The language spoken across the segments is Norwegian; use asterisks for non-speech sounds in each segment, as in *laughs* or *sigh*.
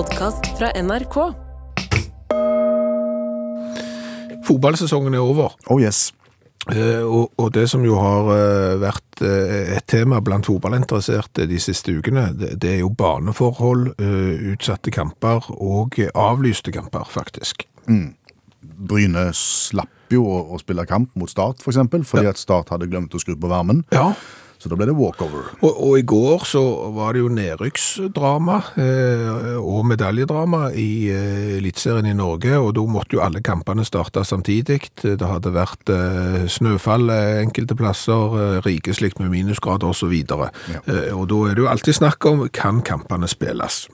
podkast fra NRK. Fotballsesongen er over, Oh yes. eh, og, og det som jo har eh, vært eh, et tema blant fotballinteresserte de siste ukene, det, det er jo baneforhold, utsatte kamper og avlyste kamper, faktisk. Bryne slapp jo å, å spille kamp mot Start, for eksempel, fordi at Start hadde glemt å skru på varmen. Ja, Så da ble det walkover. og, og i går så var det jo nedrykksdrama eh, og medaljedrama i eh, Eliteserien i Norge, og da måtte jo alle kampene starte samtidig. Det hadde vært eh, snøfall enkelte plasser, eh, rikeslikt med minusgrader osv. Ja. Eh, og da er det jo alltid snakk om kan kampene spilles.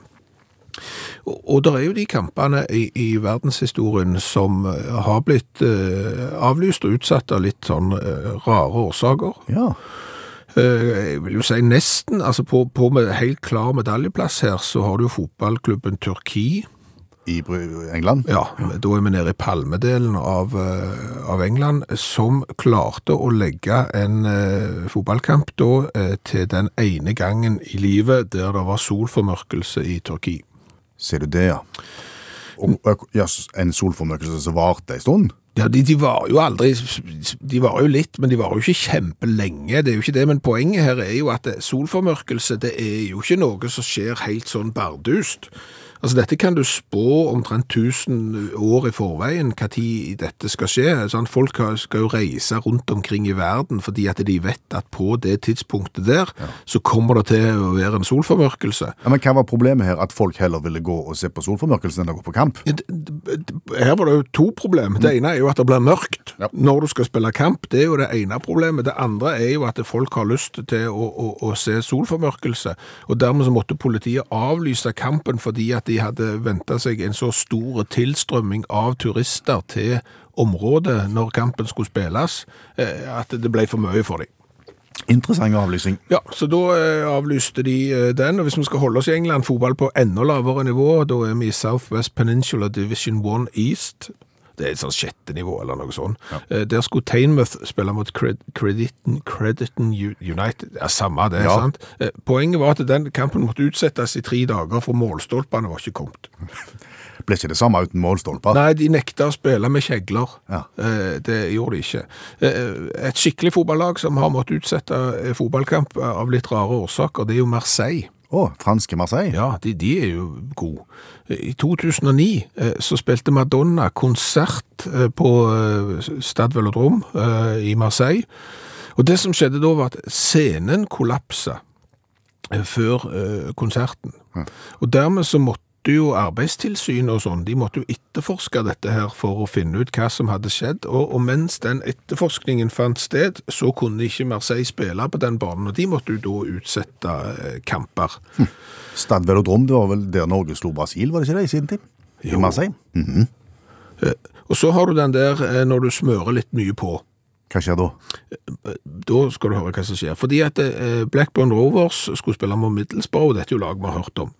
Og, og det er jo de kampene i, i verdenshistorien som eh, har blitt eh, avlyst og utsatt av litt sånn eh, rare årsaker. Ja. Eh, Jeg vil jo si nesten, altså på, på med helt klar medaljeplass her, så har du jo fotballklubben Turki. I England. Ja, da er vi nede i palmedelen av, eh, av England, som klarte å legge en eh, fotballkamp da eh, til den ene gangen i livet der det var solformørkelse i Turki. Ser du det, ja. Og, og, ja, en solformørkelse som varte en stund. Ja, de, de var jo aldri De var jo litt, men de var jo ikke kjempelenge. Det er jo ikke det, men poenget her er jo at solformørkelse det er jo ikke noe som skjer helt sånn bardust. Altså Dette kan du spå omtrent 1000 år i forveien tid dette skal skje. Sånn, folk skal jo reise rundt omkring i verden fordi at de vet at på det tidspunktet der så kommer det til å være en solformørkelse. Ja, men hva var problemet her? At folk heller ville gå og se på solformørkelsen enn å gå på kamp? Ja, Her var det jo to problem. Det ene er jo at det blir mørkt Ja. når du skal spille kamp. Det er jo det ene problemet. Det andre er jo at folk har lyst til å, å, å se solformørkelse. Og dermed så måtte politiet avlyse kampen fordi at de hadde venta seg en så stor tilstrømming av turister til området når kampen skulle spilles, eh, at det ble for mye for dem. Interessant avlysning. Ja, så da eh, avlyste de eh, den, og hvis vi skal holde oss i England, fotball på enda lavere nivå, da er vi i Southwest Peninsula Division 1 East. Det er et sånn sjette nivå, eller noe sånt. Ja. Der skulle Tainmouth spille mot Cred Crediton, Crediton United. Ja, samme det, Ja. sant? Eh, Poenget var at den kampen måtte utsettes i tre dager, for målstolpene var ikke kommet. *laughs* Ble ikke det samme uten målstolper? Nei, de nekta å spille med kjegler. Ja. Eh, Det gjorde de ikke. Eh, Et skikkelig fotballag som har måttet utsette eh, fotballkamp av litt rare årsaker, det er jo Marseille. Å, franske Marseille? Ja, de, de er jo gode. I 2009 eh, så spilte Madonna konsert eh, på eh, Stade Velodrome eh, i Marseille. Og det som skjedde da var at scenen kollapsa før konserten. Og dermed så måtte jo arbeidstilsynet og sånn, de måtte jo etterforske dette her for å finne ut hva som hadde skjedd. Og, og mens den etterforskningen fant sted, så kunne ikke Marseille spille på den banen, og de måtte jo da utsette eh, kamper. Stad Velodrom, det var vel der Norge slo Brasil, var det ikke det i sin tid? I Jo. Marseille? Mhm. Og så har du den der eh, når du smører litt mye på. Hva skjer da? Da skal du høre hva som skjer. Fordi at Blackburn Rovers skulle spille mot Middlesbrough, dette er jo lag vi har hørt om.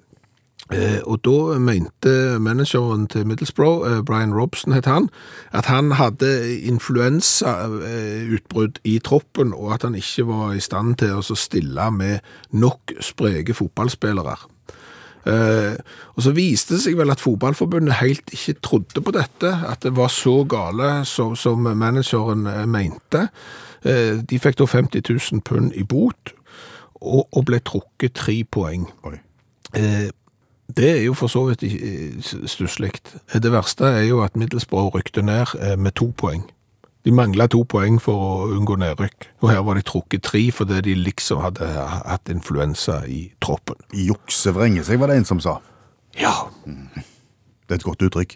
Eh, og da mente manageren til Middlesbrough, eh, Brian Robson het han, at han hadde influensautbrudd i troppen, og at han ikke var i stand til å stille med nok spreke fotballspillere. Eh, og så viste det seg vel at fotballforbundet helt ikke trodde på dette, at det var så gale som, som manageren eh, mente. Eh, de fikk da 50 000 pund i bot, og ble trukket tre poeng. Oi. Eh, det er jo for så vidt stusslig. Det verste er jo at Middelsbrå rykte ned eh, med to poeng. De mangla to poeng for å unngå nedrykk, og her var de trukket tre fordi de liksom hadde hatt influensa i troppen. Jukse vrenge seg, var det en som sa. Ja, Det er et godt uttrykk.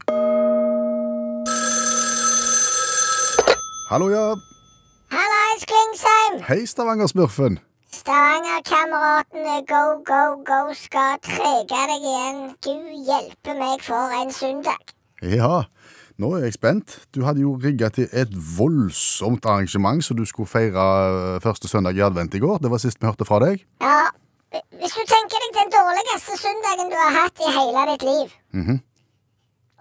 Hallo, ja. Hallais, Klingsheim! Hei, Stavanger-smurfen. Stavanger-kameratene Go, Go, Go skal trege deg igjen. Gud hjelpe meg for en søndag. Ja, nå er jeg spent. Du hadde jo rigga til et voldsomt arrangement så du skulle feire eh, første søndag i advent i går. Det var sist vi hørte fra deg. Ja, hvis du tenker deg den dårligste søndagen du har hatt i hele ditt liv,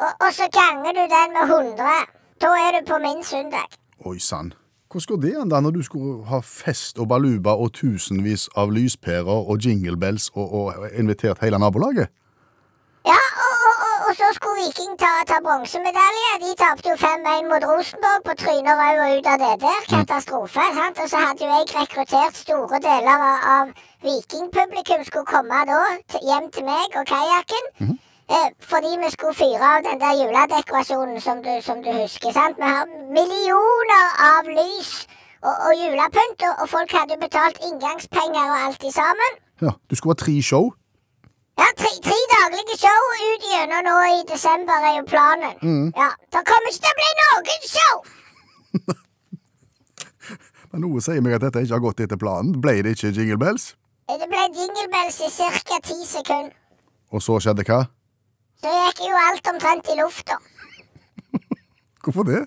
og, og så ganger du den med 100, da er du på min søndag. Oi sann. Hvordan går det an da når du skulle ha fest og baluba og tusenvis av lyspærer og jingle bells og, og invitert hele nabolaget? Ja, og så skulle Viking ta, ta bronsemedalje. De tapte jo 5-1 mot Rosenborg på trynet og og ut av det der. Katastrofe. sant? Og så hadde jo jeg rekruttert store deler av, av Vikingpublikum skulle komme da hjem til meg og kajakken. Eh, fordi vi skulle fyre av den der juledekorasjonen som du, som du husker. sant? Vi har millioner av lys og, og julepynt, og, og folk hadde jo betalt inngangspenger og alt i sammen. Ja, Du skulle ha tre show. Ja, tre, tre daglige show ut gjennom nå i desember er jo planen. Ja, Det kommer ikke til å bli noen show! *laughs* Men noe sier meg at dette ikke har gått etter planen. Ble det ikke Jingle Bells? Det ble jingle bells i ca. ti sekunder. Og så skjedde hva? Så gikk jo alt omtrent i lufta. *laughs* Hvorfor det?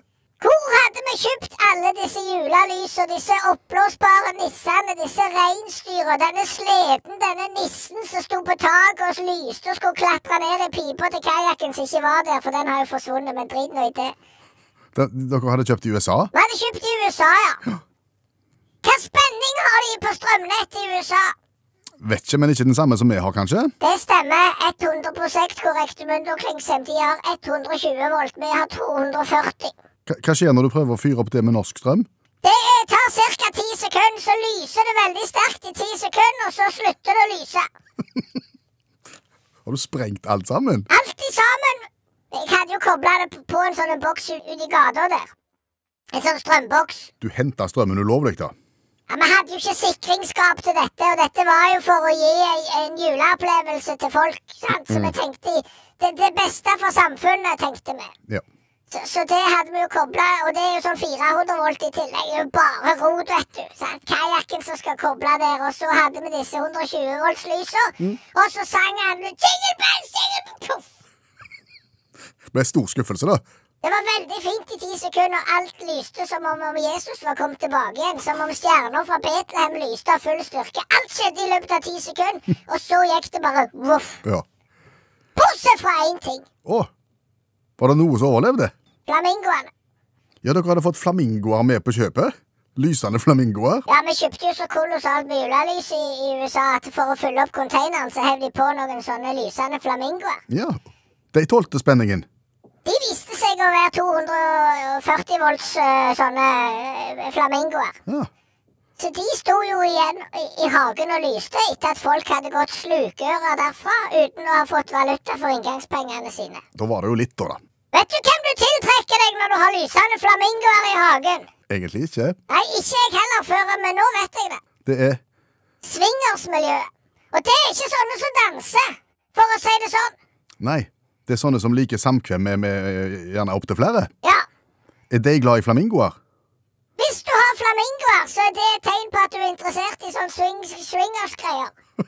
Hvor hadde vi kjøpt alle disse julelysene, disse oppblåsbare nissene, disse reinsdyra, denne sleden, denne nissen som sto på taket og lyste og skulle klatre ned i pipa til kajakken som ikke var der, for den har jo forsvunnet, men drit nå i det. Dere hadde kjøpt i USA? Vi hadde kjøpt i USA, ja. Hva spenning har de på strømnettet i USA? Vet ikke, men ikke den samme som vi har, kanskje? Det stemmer 100% korrekt, Mundo omkring De har 120 volt, vi har 240. Hva, hva skjer når du prøver å fyre opp det med norsk strøm? Det tar ca. 10 sekunder, så lyser det veldig sterkt i 10 sekunder, og så slutter det å lyse. Har du sprengt alt sammen? Alt i sammen. Jeg hadde jo kobla det på en sånn boks ut ut i gata der. En sånn strømboks. Du henta strømmen ulovlig, da? Ja, Vi hadde jo ikke sikringsskap til dette, og dette var jo for å gi en, en juleopplevelse til folk. sant? Så vi tenkte det, det beste for samfunnet, tenkte vi. Ja. Så, så det hadde vi jo kobla, og det er jo sånn 400 volt i tillegg. Det er jo bare rot, vet du. Kajakken som skal koble der, og så hadde vi disse 120 volts-lysa. Og så sang han Jingle bells, jingle bells, poff! Ble stor skuffelse, da. Det var veldig fint i ti sekunder. Alt lyste som om, om Jesus var kommet tilbake igjen. Som om stjerner fra Betlehem lyste av full styrke. Alt skjedde i løpet av ti sekunder, og så gikk det bare voff. Ja. Bortsett fra én ting. Å, var det noe som overlevde? Flamingoene. Ja, dere hadde fått flamingoer med på kjøpet? Lysende flamingoer? Ja, vi kjøpte jo så kolossalt med julelys i, i USA at for å fylle opp konteineren, så hev de på noen sånne lysende flamingoer. Ja. De tålte spenningen. De viste seg å være 240 volts eh, sånne eh, flamingoer. Ja. Så de sto jo igjen i, i hagen og lyste etter at folk hadde gått slukøra derfra uten å ha fått valuta for inngangspengene sine. Da var det jo litt, da. da. Vet du hvem du tiltrekker deg når du har lysende flamingoer i hagen? Egentlig ikke. Nei, ikke jeg heller før, men nå vet jeg det. Det er Swingersmiljøet. Og det er ikke sånne som danser, for å si det sånn. Nei. Det er sånne som liker samkvem med, med gjerne opptil flere. Ja, Er de glad i flamingoer? hvis du har flamingoer, så er det et tegn på at du er interessert i sånn swing, swingersgreier. *laughs*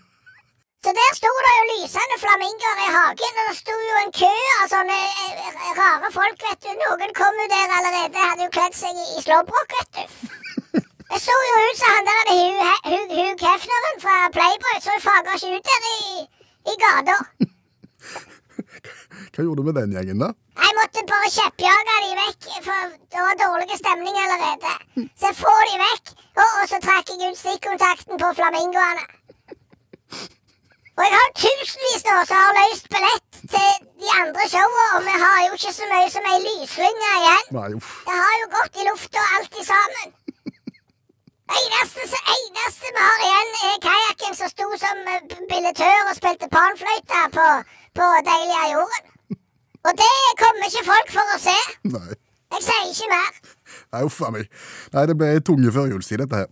Så der sto det jo lysende flamingoer i hagen, og det sto jo en kø av sånne eh, rare folk, vet du. Noen kom jo der allerede, hadde jo kledd seg i, i slåbrok, vet du. *laughs* Det så jo ut som han der Hugh Hefneren fra Playboy, så fager ikke ut der i, i gata. *laughs* *laughs* Hva gjorde du med den gjengen, da? Jeg måtte bare kjeppjage de vekk, for det var dårlig stemning allerede. Så jeg får de vekk, og, og så trakk jeg ut stikkontakten på flamingoene. Og jeg har tusenvis nå som har løst billett til de andre showene, og vi har jo ikke så mye som ei lyslynge igjen. Nei, uff. Det har jo gått i lufta alt i sammen. Eneste, eneste vi har igjen, er kajakken som sto som billetør billettør og spilte panfløyte på, på Deilige jorden. Og det kommer ikke folk for å se. Nei. Jeg sier ikke mer. Nei, uff a meg. Nei, det ble tunge førjulstid, dette her.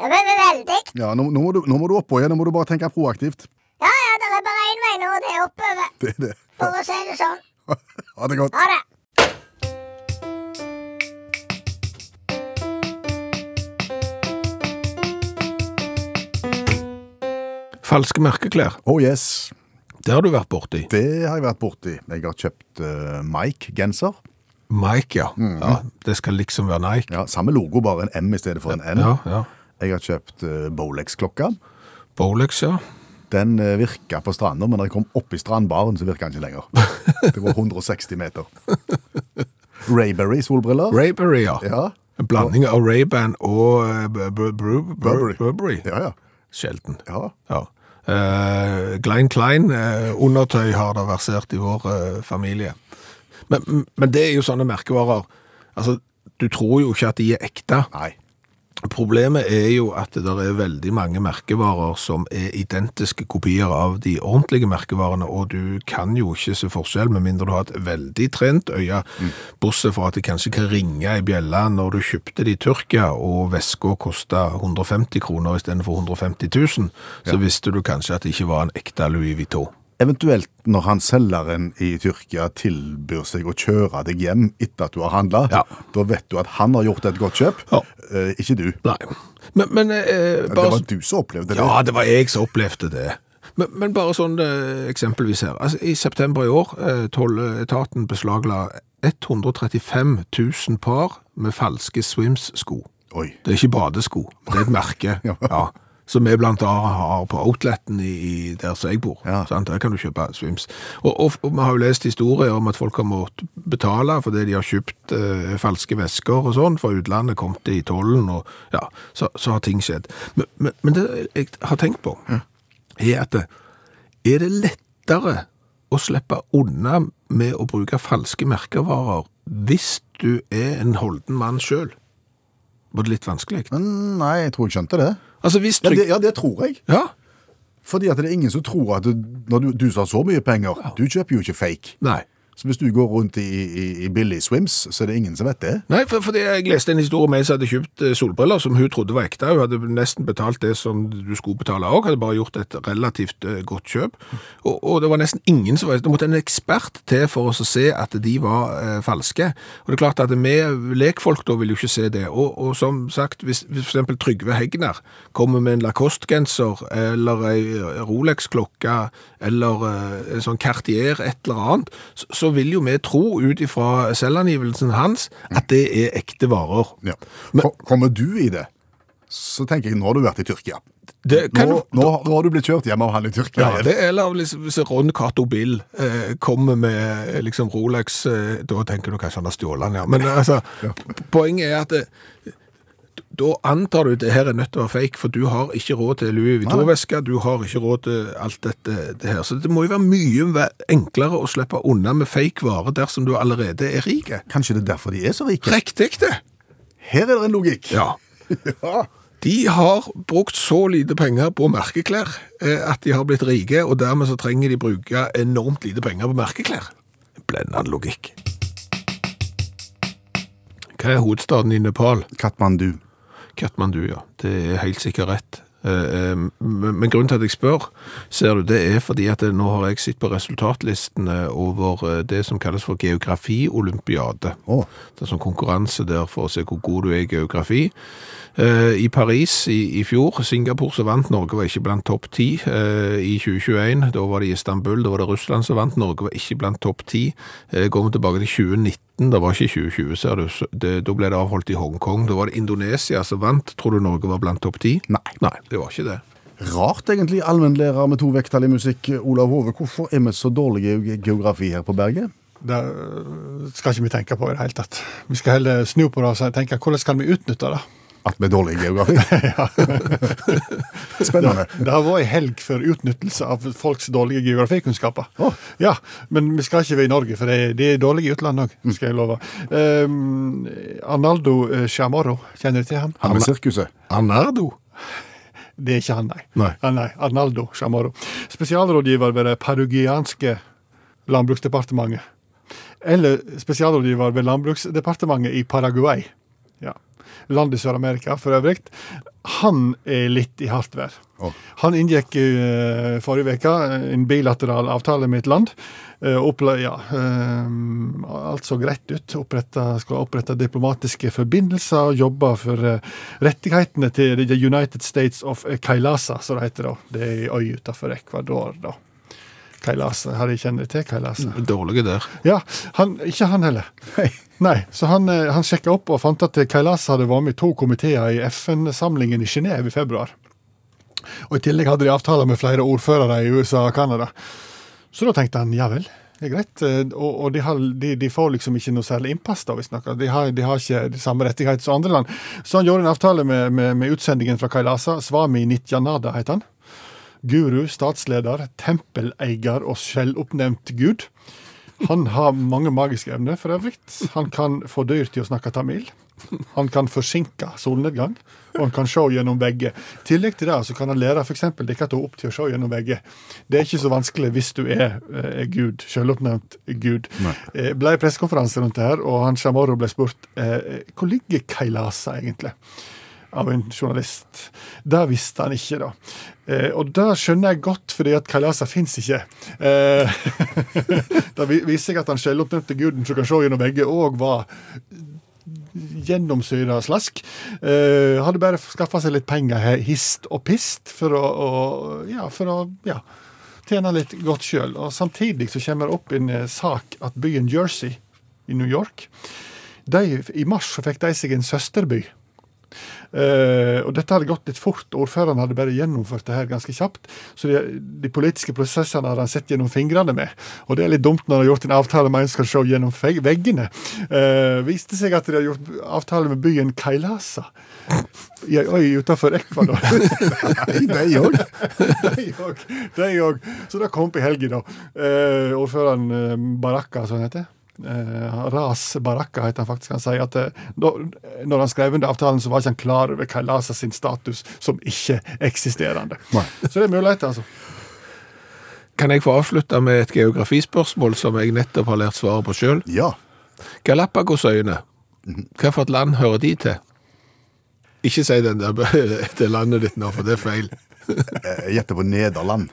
Det men veldig. Ja, nå, nå, må du, nå må du oppå igjen. Nå må du bare tenke proaktivt. Ja, ja, det er bare én vei nå, og det er oppover. Det er det. For å si det sånn. *laughs* Ha det godt. Ha det. Falske merkeklær. Oh yes. Det har du vært borti. Det har jeg vært borti. Jeg har kjøpt uh, Mike-genser. Mike, ja. ja. Det skal liksom være Nike. Ja, Samme logo, bare en M i stedet for en N. Ja, ja. Jeg har kjøpt uh, Bolex-klokka. Bolex, ja. Den uh, virka på stranda, men da jeg kom opp i strandbaren, så virka den ikke lenger. *laughs* Det var 160 meter. Rayberry-solbriller. Rayberry, ja. Ja. En blanding av Ray-Ban og uh, Bur- Bur- Bur- Burberry. Burberry. Ja, ja. Sjelden. ja. Ja. Eh, Glein Klein eh, undertøy har det versert i vår eh, familie. Men, men det er jo sånne merkevarer. Altså, du tror jo ikke at de er ekte. Nei. Problemet er jo at det er veldig mange merkevarer som er identiske kopier av de ordentlige merkevarene, og du kan jo ikke se forskjell med mindre du har et veldig trent øye, bortsett fra at det kanskje kan ringe i bjelle når du kjøpte det i Tyrkia, og veska kosta 150 kroner istedenfor 150 000, så visste du kanskje at det ikke var en ekte Louis Vuitton. Eventuelt når han selgeren i Tyrkia tilbyr seg å kjøre deg hjem etter at du har handla, Ja. da vet du at han har gjort et godt kjøp, Ja. eh, ikke du. Nei, men, men eh, Det var du som opplevde det. Ja, det var jeg som opplevde det. Men, men bare sånn eh, eksempelvis her. Altså, I september i år, eh, tolletaten beslagla 135 000 par med falske Swims-sko. Det er ikke badesko, det er et merke. *laughs* Ja. Som vi blant annet har på Outleten i, i der som jeg bor. Ja. Der kan du kjøpe Swims. Og, og, og vi har jo lest historier om at folk har måttet betale fordi de har kjøpt eh, falske vesker og sånn, fra utlandet kom det i tollen, og ja, så, så har ting skjedd. Men, men, men det jeg har tenkt på, er at er det lettere å slippe unna med å bruke falske merkevarer hvis du er en holden mann sjøl? Var det litt vanskelig? Men nei, jeg tror jeg skjønte det. Altså hvis Ja, det, ja, det tror jeg. Ja, Fordi at det er ingen som tror at du, når du, du som har så mye penger, du kjøper jo ikke fake. nei. Så hvis du går rundt i, i, i billig swims, så er det ingen som vet det. Nei, for, for jeg leste en historie om en som hadde kjøpt eh, solbriller som hun trodde var ekte. Hun hadde nesten betalt det som du skulle betale òg, hadde bare gjort et relativt eh, godt kjøp. Og, og det var nesten ingen som var Det måtte en ekspert til for oss å se at de var eh, falske. Og det er klart at vi lekfolk da vil jo ikke se det. Og, og som sagt, hvis, hvis eksempel Trygve Hegnar kommer med en Lacoste-genser eller ei Rolex-klokke eller eh, en sånn Cartier et eller annet, så, så vil jo vi tro ut ifra selvangivelsen hans at det er ekte varer. Ja. Men- Kommer du i det, så tenker jeg nå har du vært i Tyrkia. Det kan Nå, du, nå, nå har du blitt kjørt hjem av han i Tyrkia. Ja, det er eller liksom, hvis Ron Cato Bill eh, kommer med eh, liksom Rolex, eh, da tenker du kanskje han har stjålet den, ja. Men altså, altså, poenget er at det, da antar du det her er nødt til å være fake, for du har ikke råd til Louis Vuitton-veske, du har ikke råd til alt dette det her. Så det må jo være mye enklere å slippe unna med fake varer dersom du allerede er rik. Kanskje det er derfor de er så rike? Riktig det! Her er det en logikk. Ja. *laughs* Ja. De har brukt så lite penger på merkeklær eh, at de har blitt rike, og dermed så trenger de bruke enormt lite penger på merkeklær. Blendende logikk. Hva er hovedstaden i Nepal? Katmandu. Kathmandu, ja. Det er helt sikkert rett. Eh, eh, Men grunnen til at jeg spør, ser du, det er fordi at eh, nå har jeg sett på resultatlistene over det som kalles for geografi-olympiade. Det er sånn konkurranse der for å se hvor god du er i geografi. I Paris i, i fjor, Singapore så vant, Norge var ikke blant topp 10 eh, i 2021. Da var det Istanbul, da var det Russland som vant, Norge var ikke blant topp 10. Eh, går vi tilbake til 2019, det var ikke 2020, ser du, det, da ble det avholdt i Hongkong. Da var det Indonesia som vant. Tror du Norge var blant topp 10? Nei. Nei, det var ikke det. Rart egentlig, allmennlærer med to vekttall i musikk, Olav Hove. Hvorfor er vi så dårlige i geografi her på berget? Det øh, skal ikke vi tenke på i det hele tatt. Vi skal heller snu på det og tenke hvordan kan vi utnytte det. At vi er dårlige i geografi? *laughs* Spennende. Det har vært ei helg for utnyttelse av folks dårlige geografikunnskaper. Oh. Ja, men vi skal ikke være i Norge, for de, er dårlige i utlandet òg, skal jeg love. Um, Arnaldo eh, Chamorro, kjenner du til han? Han med sirkuset. Arnardo? Det er ikke han, nei. Nei. Ah, nei Arnaldo Chamorro. Spesialrådgiver ved det parugianske landbruksdepartementet. Eller spesialrådgiver ved landbruksdepartementet i Paraguay. Ja. Land i Sør-Amerika for øvrig. Han er litt i hardt vær. Oh. Han inngikk uh, forrige uke en bilateral avtale med et land. Uh, opple ja, eh, alt så greit ut. Oppretta, skal opprette diplomatiske forbindelser og jobbe for uh, rettighetene til The United States of Kailasa, som det heter. da. Det er ei øy utenfor Ecuador. da. Kailasa, har jeg kjenner til Kailasa? Dårlige der. Ja, han, ikke han heller. Nei. Nei, så han, eh, han sjekka opp og fant at Kailasa hadde vært med i to komiteer i FN-samlingen i Genéve i februar. Og I tillegg hadde de avtaler med flere ordførere i USA og Canada. Så da tenkte han ja vel, det er greit. Eh, Og, og de, har, de, de får liksom ikke noe særlig innpass, da, visstnok. De, har- de har ikke de samme rettigheter som andre land. Så han gjorde en avtale med, med, med utsendingen fra Kailasa. Svami Nityanada heter han. Guru, statsleder, tempeleier og selvoppnevnt gud. Han har mange magiske evner, for øvrig. Han kan få dyr til å snakke tamil. Han kan forsinke solnedgang, og han kan se gjennom vegger. I tillegg til det så kan han lære f.eks. dere to opp til å se gjennom vegger. Det er ikke så vanskelig hvis du er, eh, Gud, selvoppnevnt Gud. Eh, ble pressekonferanse rundt det her, og han Shamoro ble spurt eh, hvor ligger Kailasa egentlig? Av en journalist. Det visste han ikke, da. Eh, og det skjønner jeg godt, fordi at Kailasa fins ikke. Eh, *laughs* det viser seg at han selvoppnevnte guden som kan se gjennom vegger, òg var gjennomsyra slask. Eh, hadde bare skaffa seg litt penger, her, hist og pist, for å, å ja, for å ja, tjene litt godt sjøl. Og samtidig så kommer det opp en eh, sak at byen Jersey i New York de, I mars så fikk de seg en søsterby. Eh, og dette hadde gått litt fort. Ordføreren hadde bare gjennomført det her ganske kjapt. Så de, de politiske prosessene hadde han sett gjennom fingrene med. Og det er litt dumt når han har gjort en avtale med en skal se gjennom veggene. Eh, viste seg at de hadde gjort avtale med byen Kailasa. I ei øy utenfor Ecuador. *laughs* Nei. De òg. De òg. Så det kom opp i helga, da. Eh, ordføreren Baraka, som han heter. Eh, Ras Baraka, heter han faktisk. Han sier at eh, når han skrev under avtalen, så var ikke han klar over Kailasa sin status som ikke-eksisterende. Så det er muligheter, altså. Kan jeg få avslutte med et geografispørsmål som jeg nettopp har lært svaret på sjøl? Ja. Galapagosøyene, hvilket land hører de til? Ikke si den der, *laughs* til landet ditt nå, for det er feil. Jeg gjetter på Nederland.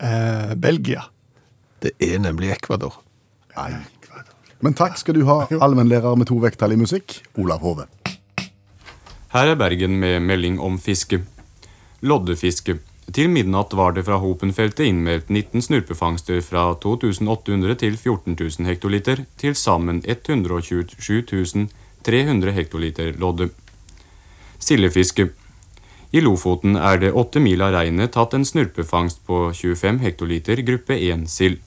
Eh, Belgia. Det er nemlig Ecuador. Nei. Men takk skal du ha, allmennlærer med to vekttall i musikk, Olav Hove. Her er Bergen med melding om fiske. Loddefiske. Til midnatt var det fra Hopenfeltet innmeldt 19 snurpefangster fra 2800 til 14 000 hektoliter, til sammen 127 300 hektoliter lodde. Sildefiske. I Lofoten er det åtte mil av regnet tatt en snurpefangst på 25 hektoliter gruppe 1 sild.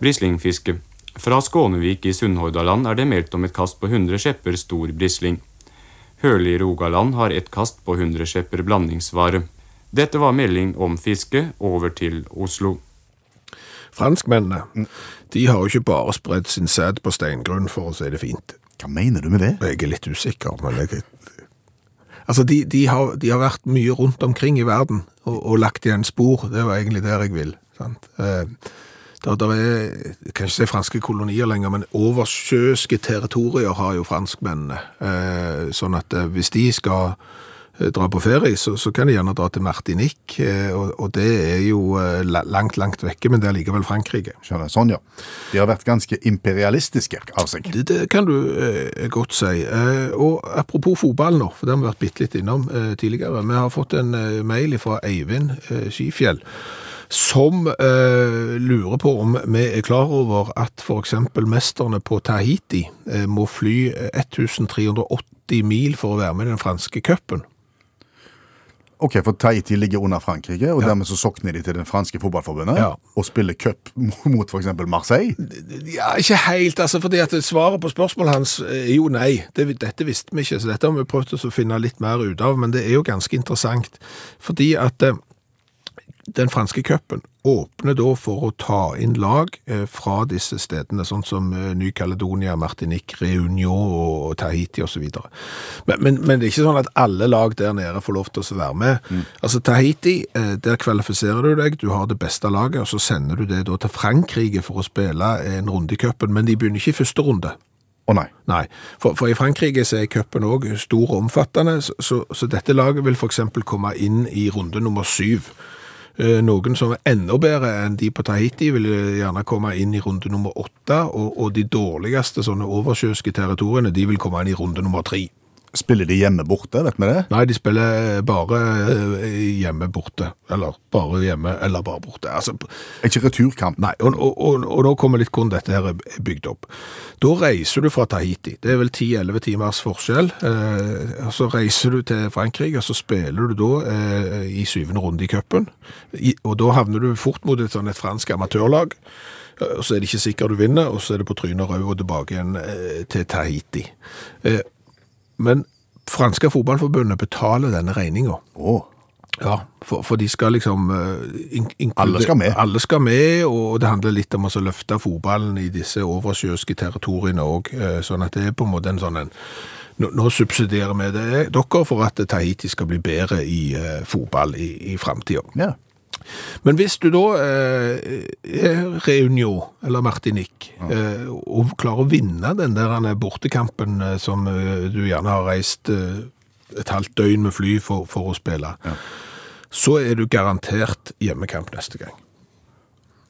Brislingfiske. Fra Skånevik i Sunnhordaland er det meldt om et kast på 100 skjepper stor brisling. Høli i Rogaland har et kast på 100 skjepper blandingsvare. Dette var melding om fiske. Over til Oslo. Franskmennene, de har jo ikke bare spredd sin sæd på steingrunn, for å si det fint. Hva mener du med det? Jeg er litt usikker, men jeg... Altså, de, de, har, de har vært mye rundt omkring i verden og, og lagt igjen spor. Det var egentlig der jeg vil. Sant? Eh, der, der er, jeg kan ikke si franske kolonier lenger, men oversjøske territorier har jo franskmennene. Eh, sånn at eh, hvis de skal eh, dra på ferie, så, så kan de gjerne dra til Martinique, eh, og, og det er jo langt, langt vekke, men det er likevel Frankrike. Skjønner, sånn, ja. De har vært ganske imperialistiske av seg. Det, det kan du eh, godt si. Eh, og apropos fotball nå, for det har vi vært bitte litt innom eh, tidligere. Vi har fått en mail fra Eivind Skifjell, som eh, lurer på om vi er klar over at eksempel mesterne på Tahiti eh, må fly eh, 1380 mil for å være med i den franske cupen. Ok, for Tahiti ligger under Frankrike, og dermed så sokner de til den franske fotballforbundet Ja. og spiller cup *laughs* mot eksempel Marseille. Ja, ikke helt, altså, fordi at svaret på spørsmålet hans er jo nei. Det, dette visste vi ikke, så dette har vi prøvd å finne litt mer ut av, men det er jo ganske interessant, fordi at eh, den franske cupen åpner da for å ta inn lag eh, fra disse stedene, sånn som eh, Ny-Caledonia, Martinique, Réunion og Tahiti osv. Men, men, men det er ikke sånn at alle lag der nede får lov til å være med. Altså Tahiti, eh, der kvalifiserer du deg, du har det beste laget, og så sender du det da til Frankrike for å spille en runde i cupen, men de begynner ikke i første runde. Å nei. Nei, for, for i Frankrike så er cupen òg stor og omfattende, så, så, så dette laget vil f.eks. komme inn i runde nummer syv. Eh, Noen som er enda bedre enn de på Tahiti, vil eh, gjerne komme inn i runde nummer åtte, og, og de dårligste sånne oversjøske territoriene, de vil komme inn i runde nummer tre. Spiller de hjemme borte, vet vi det? Nei, de spiller bare eh, hjemme borte, eller bare hjemme, eller bare borte. Altså, Ikke returkamp. Nei, og, og, og, og nå kommer litt hvordan dette her er bygd opp. Da reiser du fra Tahiti. Det er vel 10-11 timers forskjell. Eh, så reiser du til Frankrike, og så spiller du da eh, i syvende runde i cupen. Og da havner du fort mot et, sånn et fransk amatørlag. Eh, Og så er det ikke sikkert du vinner, og så er det på trynet rød og tilbake igjen eh, til Tahiti. Eh, men franske fotballforbundet betaler denne regninga. Oh. Ja, for, for de skal liksom uh, Alle skal med. Alle skal med, og det handler litt om å løfte fotballen i disse oversjøiske territoriene òg. Sånn at det er på en måte en sånn en Nå, nå subsidierer vi det dere for at Tahiti skal bli bedre i uh, fotball i, i framtida. Ja. Men hvis du da eh, er Reunion eller Martinique eh, og klarer å vinne den der bortekampen eh, som eh, du gjerne har reist eh, et halvt døgn med fly for, for å spille, så er du garantert hjemmekamp neste gang.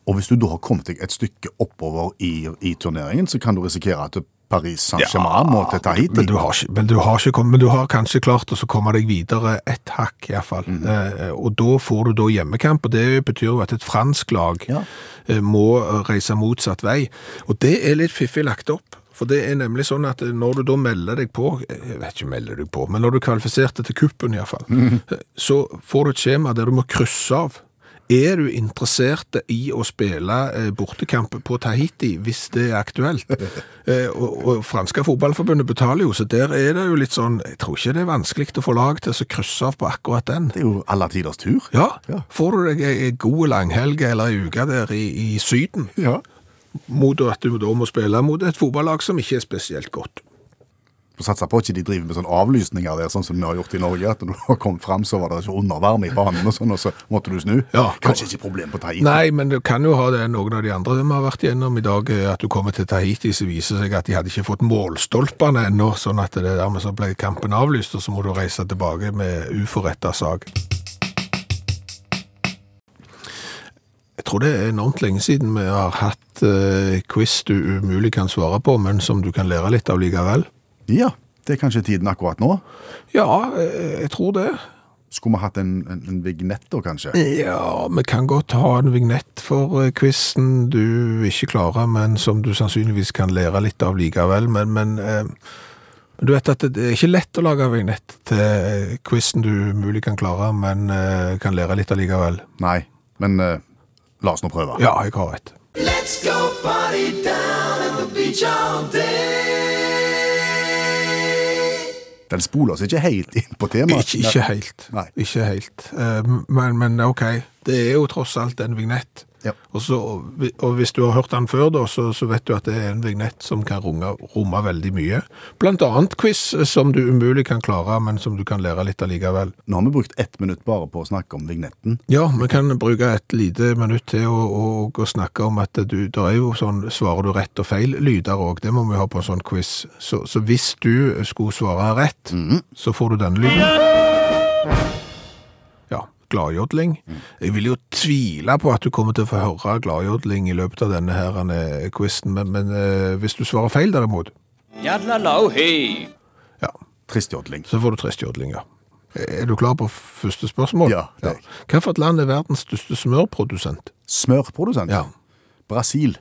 Og hvis du da har kommet deg et stykke oppover i, i turneringen, så kan du risikere at Paris Saint-Germain må til Tahiti. Men du har, men du har ikke kommet, men du har kanskje klart å komme deg videre et hakk, iallfall. Mm. Eh, og da får du da hjemmekamp, og det betyr jo at et fransk lag Ja. eh, må reise motsatt vei. Og det er litt fiffig lagt opp. For det er nemlig sånn at når du da melder deg på, jeg vet ikke om melder deg på, men når du kvalifiserte til kuppen iallfall, mm. så får du et skjema der du må krysse av. Er du interessert i å spille eh, bortekamp på Tahiti, hvis det er aktuelt? *laughs* Eh, og, og franske fotballforbundet betaler jo, så der er det jo litt sånn, jeg tror ikke det er vanskelig å få lag til å krysse av på akkurat den. Det er jo alle tiders tur. Ja, Ja. får du deg en god langhelg eller en uke der i, i syden, Ja. mot at du da må spille mot et fotballag som ikke er spesielt godt. Du satser på at ikke de driver med sånn avlysninger der, sånn som vi har gjort i Norge, at når du kommet fram, så var det ikke undervarme i banen og sånn, og så måtte du snu. Ja. Kanskje ikke problem på Tahiti. Nei, men du kan jo ha det noen av de andre vi har vært gjennom i dag, eh, at du kommer til Tahiti, så viser seg at de hadde ikke fått målstolpene ennå, sånn at det dermed så ble kampen avlyst, og så må du reise tilbake med uforrettet sak. Jeg tror det er enormt lenge siden vi har hatt eh, quiz du umulig kan svare på, men som du kan lære litt av likevel. Ja, det er kanskje tiden akkurat nå. Ja, eh, jeg tror det. Skulle vi hatt en, en, en vignett da, kanskje? Ja, vi kan godt ha en vignett for eh, quizen du ikke klarer, men som du sannsynligvis kan lære litt av likevel. Men, men eh, du vet at det er ikke lett å lage vignett til eh, quizen du mulig kan klare, men eh, kan lære litt av likevel. Nei, men eh, la oss nå prøve. Ja, jeg har rett. Let's go party down at the beach all day. Den spoler oss ikke helt inn på temaet. Ikke, ikke helt. Nei. Ikke helt. Eh, Men, men ok, det er jo tross alt en vignett. Ja. Og, så, og hvis du har hørt den før, da, så, så vet du at det er en vignett som kan runge, romme veldig mye. Blant annet quiz som du umulig kan klare, men som du kan lære litt allikevel. Nå har vi brukt ett minutt bare på å snakke om vignetten. Ja, vi kan bruke et lite minutt til å, å, å snakke om at du, det er jo sånn, svarer du rett og feil lyder òg. Det må vi ha på en sånn quiz. Så, så hvis du skulle svare rett, så får du denne lyden. Gladjodling. Jeg vil jo tvile på at du kommer til å få høre gladjodling i løpet av denne her eh, quizen, men, men eh, hvis du svarer feil derimot, ja. Trist ja, Tristjodling. så får du tristjodling, ja. Er du klar på første spørsmål? Ja, ja. Hvilket. Land er verdens største smørprodusent? Smørprodusent. Ja. Brasil.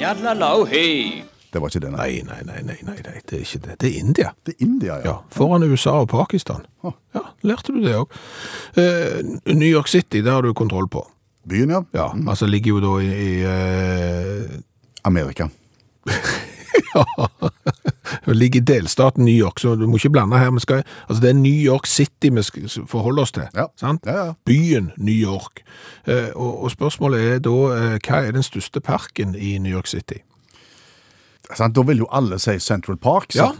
Jadlalau, hei. Det var ikke det, nei. Nei, nei, nei, nei, nei, det er ikke det. Det er India. Det er India, ja. Ja, foran USA og Pakistan. Ja, lærte du det òg. Eh, New York City, det har du kontroll på. Byen, ja. Ja, altså ligger jo da i, i eh, Amerika. *laughs* det ligger i delstaten New York, så du må ikke blande her. Skal, altså det er New York City vi skal forholde oss til. Ja. Sant? Ja, ja. Byen New York. Eh, og, og spørsmålet er da, eh, hva er den største parken i New York City? Sant? Da vil jo alle si Central Park, Ja.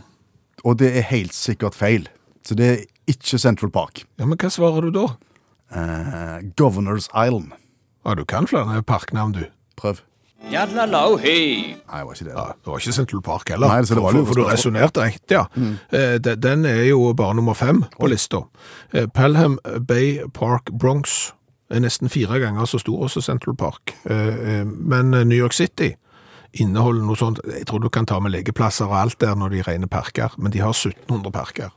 og det er helt sikkert feil. Så det er ikke Central Park. Ja, men hva svarer du da? Eh, Governors Island. Ja, du kan flere parknavn, du. Prøv. Jadlalau, hei. Nei, det var ikke det. Ja, det var ikke Central Park heller. Nei, så det var for, for, for du resonnerte resonerte ja. ja. Eh, de- Den er jo bare nummer fem på lista. Eh, Pelham Bay Park Bronx er nesten fire ganger så stor som Central Park. Eh, eh, Men New York City inneholder noe sånt, jeg tror du kan ta med legeplasser og alt der når de regner parker, men de har 1700 parker.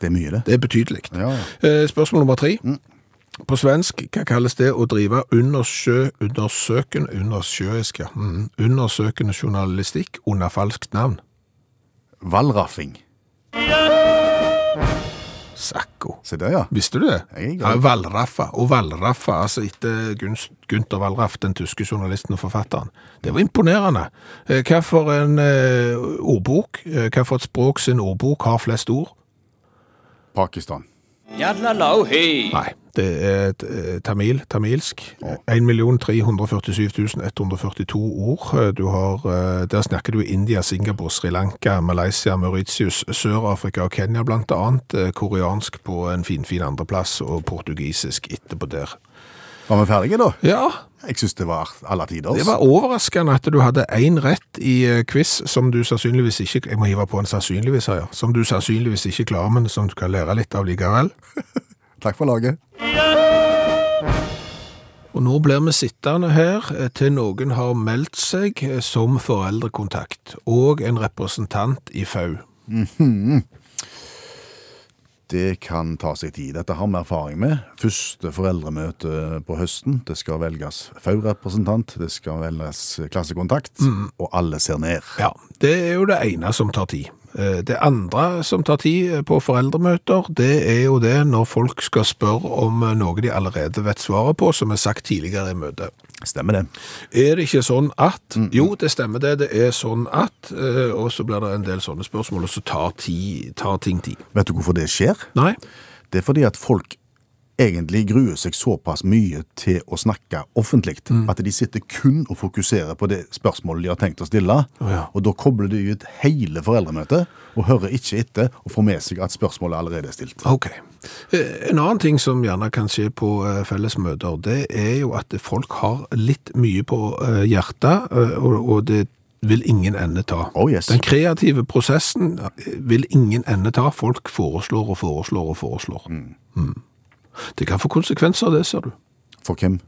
Det er mye, det. Det er betydelig. Ja. Eh, Spørsmål nummer tre. På svensk, hva kalles det å drive undersjø, undersøken, undersjøisk, ja. Mhm. Undersøkende journalistikk under falskt navn? Wallraffing. Sakko. Se der, ja. Visste du det? Ja, glad. Og Valraffa, altså etter Gunther Valraff, den tyske journalisten og forfatteren. Det var imponerende. Eh, Hva for en eh, ordbok, eh, hva for et språk sin ordbok har flest ord? Pakistan. Nei, det er eh, tamil, tamilsk. 1 347 142 ord. Du har, eh, der snakker du India, Singapore, Sri Lanka, Malaysia, Mauritius, Sør-Afrika og Kenya annet. Eh, Koreansk på en fin, fin andreplass, og portugisisk etterpå der. Var vi ferdige, da? Ja, Jeg syns det var alle tider. det var overraskende at du hadde én rett i eh, quiz som du sannsynligvis ikke Jeg må hive på en sannsynligvis her, ja. Som du sannsynligvis ikke klarer, men som du kan lære litt av likevel. *laughs* Takk for laget. Og nå blir vi sittende her eh, til noen har meldt seg eh, som foreldrekontakt, og en representant i FAU. Det kan ta seg tid. Dette har vi erfaring med. Første foreldremøte på høsten. Det skal velges FAU-representant, det skal velges klassekontakt, og alle ser ned. Ja, det er jo det ene som tar tid. Eh, Det andre som tar tid på foreldremøter, det er jo det når folk skal spørre om noe de allerede vet svaret på, som er sagt tidligere i møtet. Stemmer det. Er det ikke sånn at Jo, det stemmer det, det er sånn at eh, Og så blir det en del sånne spørsmål, og så tar, tid, tar ting tid. Vet du hvorfor det skjer? Nei? Det er fordi at folk egentlig gruer seg såpass mye til å snakke offentlig, at de sitter kun og fokuserer på det spørsmålet de har tenkt å stille, ja. og da kobler de ut hele foreldremøtet, og hører ikke etter, og får med seg at spørsmålet allerede er stilt. Ok. Eh, En annen ting som gjerne kan skje på eh, fellesmøter, det er jo at folk har litt mye på eh, hjertet, og, det vil ingen ende ta. Oh yes. Den kreative prosessen vil ingen ende ta. Folk foreslår og foreslår og foreslår. Mm. Det kan få konsekvenser, det ser du. For hvem?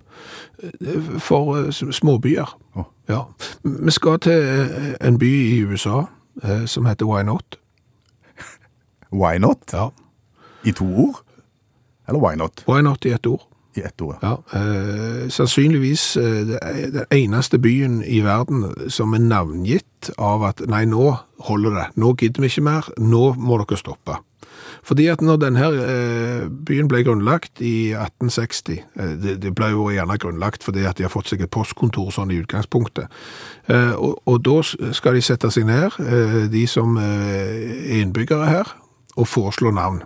For eh, småbyer. Oh. Ja. Vi skal til eh, en by i USA eh, som heter Why Not. Why not? Ja. I to ord? Eller why not? Why Not i ett ord. I ett ord. Ja, eh, sannsynligvis den eneste byen i verden som er navngitt av at nei, nå holder det, nå gidder vi ikke mer, nå må dere stoppe. Fordi at når denne eh, byen ble grunnlagt i 1860, eh, det, ble jo gjerne grunnlagt fordi at de har fått seg et postkontor sånn i utgangspunktet, eh, og, da skal de sette seg ned, de som er innbyggere her, og foreslå navn.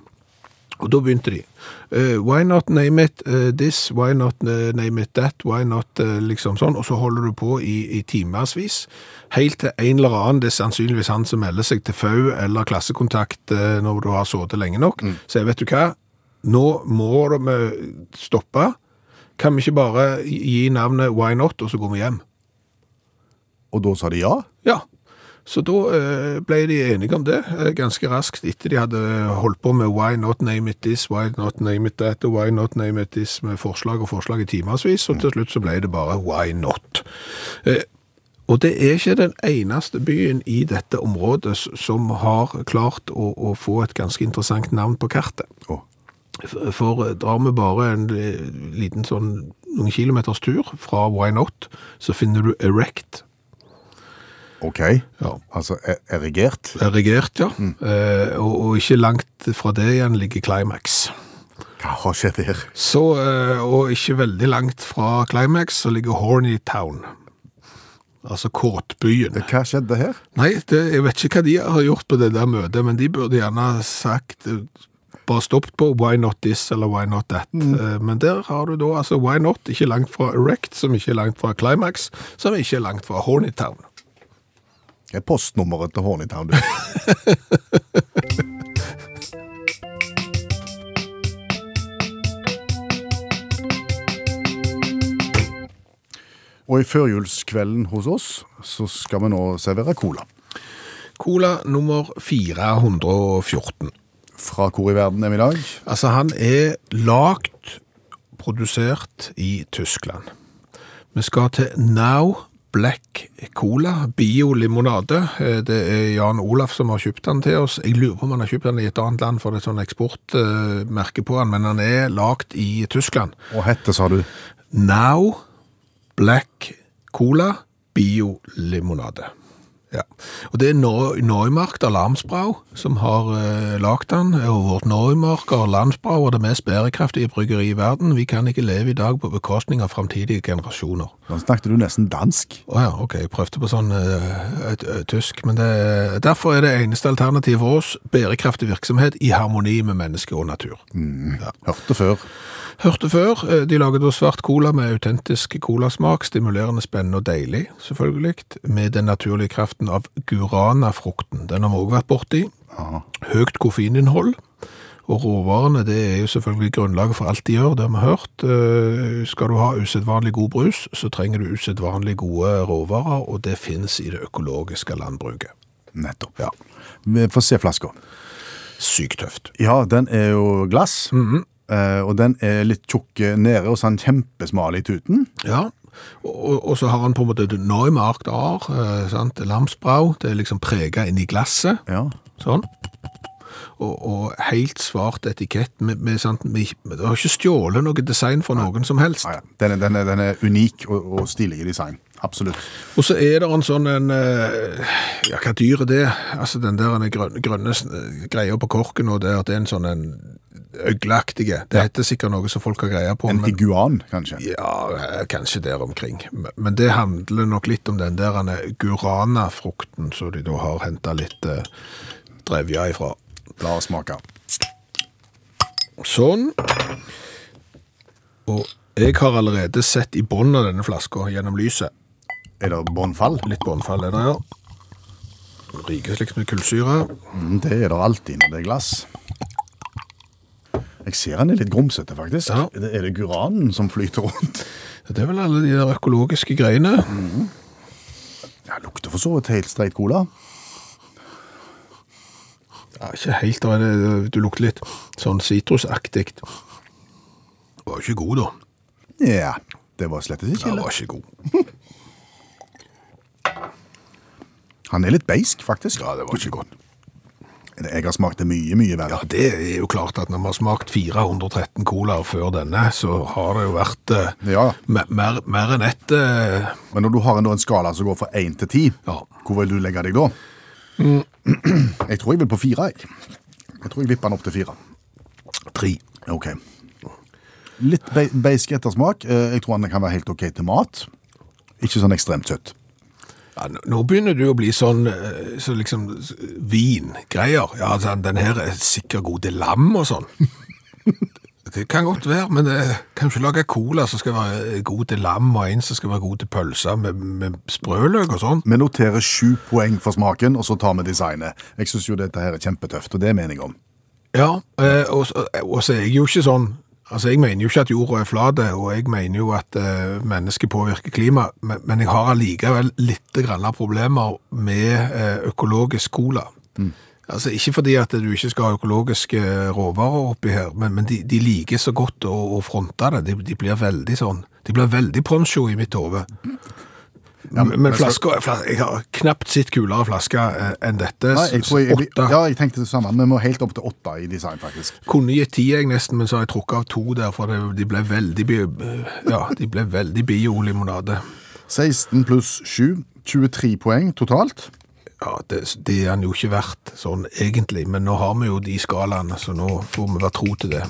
Og da begynte de. Uh, why not name it uh, this, why not uh, name it that, why not liksom sånn, og så holder du på i, i timersvis, helt til en eller annen, det er sannsynligvis han som melder seg til FAU eller klassekontakt når du har sittet lenge nok, sier vet du hva, nå må vi stoppe, kan vi ikke bare gi navnet why not, og så går vi hjem? Og da sa de ja? Ja, så da eh, ble de enige om det eh, ganske raskt etter de hadde holdt på med why not name it this, why not name it that, og why not name it this med forslag og forslag i timersvis, og til slutt så ble det bare why not. Eh, og det er ikke den eneste byen i dette området som har klart å, å få et ganske interessant navn på kartet. Oh. For- drar vi bare en liten sånn noen kilometers tur fra why not, så finner du erect. Ok. Ja. Altså e- erigert. Erigert, ja. Eh, og, og ikke langt fra det igjen ligger Climax. Hva har skjedd her? Så, eh, og ikke veldig langt fra Climax så ligger Horny Town. Altså kåtbyen. Hva skjedde her? Nei, det, jeg vet ikke hva de har gjort på det der møtet, men de burde gjerne sagt eh, bare stoppet på why not this eller why not that. Eh, Men der har du da altså why not, ikke langt fra Erect, som ikke er langt fra Climax, som ikke er langt fra Horny Town. Er postnummeret til Hornytown? du? *laughs* Og i førjulskvelden hos oss, så skal vi nå servere cola. Cola nummer 414. Fra hvor i verden er vi i dag? Altså, han er lagt, produsert i Tyskland. Vi skal til Now Black Cola, biolimonade. Eh, Det er Jan Olaf som har kjøpt den til oss. Jeg lurer på om han har kjøpt den i et annet land, for det er sånn eksportmerke på den, men han er lagt i Tyskland. Og hette, sa du? Now Black Cola biolimonade. Ja. Og det er Neumark Neumarkt Alarmsbrau som har uh, lagt den, og vårt Neumark Landsbrau er det mest bærekraftige bryggeri i verden. Vi kan ikke leve i dag på bekostning av framtidige generasjoner. Da snakket du nesten dansk. Å ja, ok, jeg prøvde på sånn eh, et, et, tysk, men det, derfor er det eneste alternativet for oss bærekraftig virksomhet i harmoni med menneske og natur. Hørte før. Hørte før, eh, de lager da svart cola med autentisk colasmak, stimulerende, spennende og deilig, selvfølgelig, med den naturlige kraften av guranafrukten. Den har vi også vært borti. Ja. Høyt koffeininnhold, og råvarene det er jo selvfølgelig grunnlaget for alt de gjør, det har vi hørt. Eh, Skal du ha usedvanlig god brus, så trenger du usedvanlig gode råvarer, og det finnes i det økologiske landbruket. Nettopp. Ja, Vi får se flaska. sykt tøft. Ja, den er jo glass. eh, og den er litt tjukk nede og sånn kjempesmal i tuten. Ja, og, og- så har han på en måte det Neumarkt Ar, eh, sant? Lamsbrau, det er liksom preget inn i glasset, Ja. sånn. Og, og helt svart etikett med, med sant, med, det har ikke stjålet noe design fra noen som helst. Ja. Den, er, den, er, den er unik og, og stilig i design. Absolutt. Og så er det en sånn en, eh, ja, hva dyr er det? Altså den der den grønne, grønne eh, greia på korken, og det, det er en sånn en øgleaktige. Det heter sikkert noe som folk har greia på. En men- iguan, kanskje. Ja, eh, kanskje der omkring. Men- det handler nok litt om den der guranafrukten som de da har hentet litt eh, drevja ifra. La oss smake. Sånn. Og jeg har allerede sett i bunnen av denne flaska gjennom lyset. Er det bånnfall? Litt bånnfall er det ja. her. Rikeslikt med kullsyre. Mm, det er det alltid når det er glass. Jeg ser han er litt grumsete, faktisk. Ja. Er, det, det guranen som flyter rundt? Det er vel alle de der økologiske greiene. Ja, lukter for så vidt helt streit cola. Ja, ikke helt, da er du lukter litt sånn sitrusaktig. Var ikke god da. Ja, det var slett ikke Ja, ille. var ikke god. Han er litt beisk, faktisk. Ja, det var ikke godt. Jeg har smakt det mye, mye verre. Ja, det er jo klart at når vi har smakt 413 colaer før denne, så har det jo vært eh, Ja, mer, mer enn ett eh, men når du har en, en skala som går fra 1 til 10, Ja. hvor vil du legge deg da? Jeg tror jeg vil på 4, jeg. Jeg tror jeg vipper den opp til 4. tre. Ok. Litt be beisk ettersmak. Eh, Jeg tror den kan være helt ok til mat. Ikke sånn ekstremt søtt. Ja, nå- begynner jo å bli sånn eh, så liksom vingreier. Ja, altså, den her er sikkert god til lam og sånn. *laughs* Det kan godt være, men eh, kan lage cola som skal være god til lam, og en som skal være god til pølser med, med sprøløk og sånn? Vi noterer sju poeng for smaken, og så tar vi designet. Jeg syns jo dette her er kjempetøft, og det er mening om. Ja, eh, og, så- og så er jeg jo ikke sånn Altså, Jeg mener jo ikke at jorda er flat, og jeg mener jo at eh, mennesket påvirker klima, men, men jeg har allikevel litt grann problemer med eh, økologisk cola. Altså, Ikke fordi at du ikke skal ha økologiske råvarer oppi her, men, men de, de liker så godt å, å fronte det. De, de blir veldig sånn De blir veldig poncho i mitt hode. Men- men men skal- flasker, jeg har knapt sett kulere flasker eh, enn dette. Nei, jeg, tror jeg, Åtte. ja, jeg tenkte det samme. Vi må helt opp til åtte i design, faktisk. Kunne gitt ti, jeg nesten, men så har jeg trukket av to der, for de ble veldig, ja, de ble veldig biolimonade. 16 pluss 7, 23 poeng totalt. Ja, det, det er han jo ikke verdt sånn egentlig, men nå har vi jo de skalaene, så nå får vi være tro til det.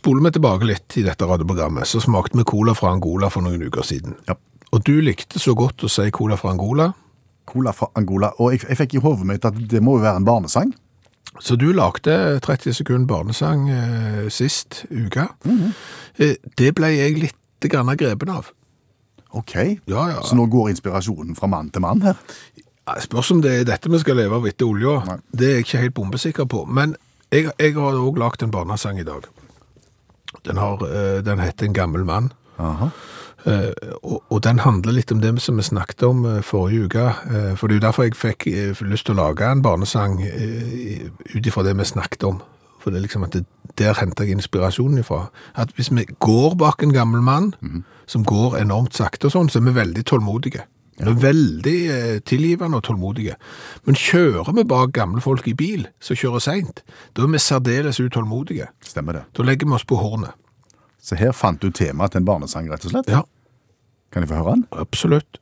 Spoler vi tilbake litt i dette radioprogrammet, så smakte vi cola fra Angola for noen uker siden. Ja. Og du likte så godt å si cola fra Angola, Cola fra Angola. Og jeg, jeg fikk i hodet mitt at det må jo være en barnesang. Så du lagde 30 sekunder barnesang eh, sist uke. eh, det ble jeg litt grann grepen av. Ok. Ja, ja. Så nå går inspirasjonen fra mann til mann her. Ja, Spørs om det er dette vi skal leve av etter olja. Det er jeg ikke helt bombesikker på. Men jeg, jeg har òg lagd en barnesang i dag. Den, har, eh, den heter En gammel mann. Aha. Eh, og, og den handler litt om det som vi snakket om uh, forrige uke. Uh, for det er jo derfor jeg fikk lyst til å lage en barnesang ut ifra det vi snakket om. For det er liksom at det, der henter jeg inspirasjonen ifra. At hvis vi går bak en gammel mann, som går enormt sakte og sånn, så er vi veldig tålmodige. Vi er veldig eh, tilgivende og tålmodige. Men kjører vi bak gamle folk i bil, som kjører seint, da er vi særdeles utålmodige. Stemmer det. Da legger vi oss på hornet. Så her fant du temaet til en barnesang, rett og slett. Ja, Kan jeg få høre den? absolutt.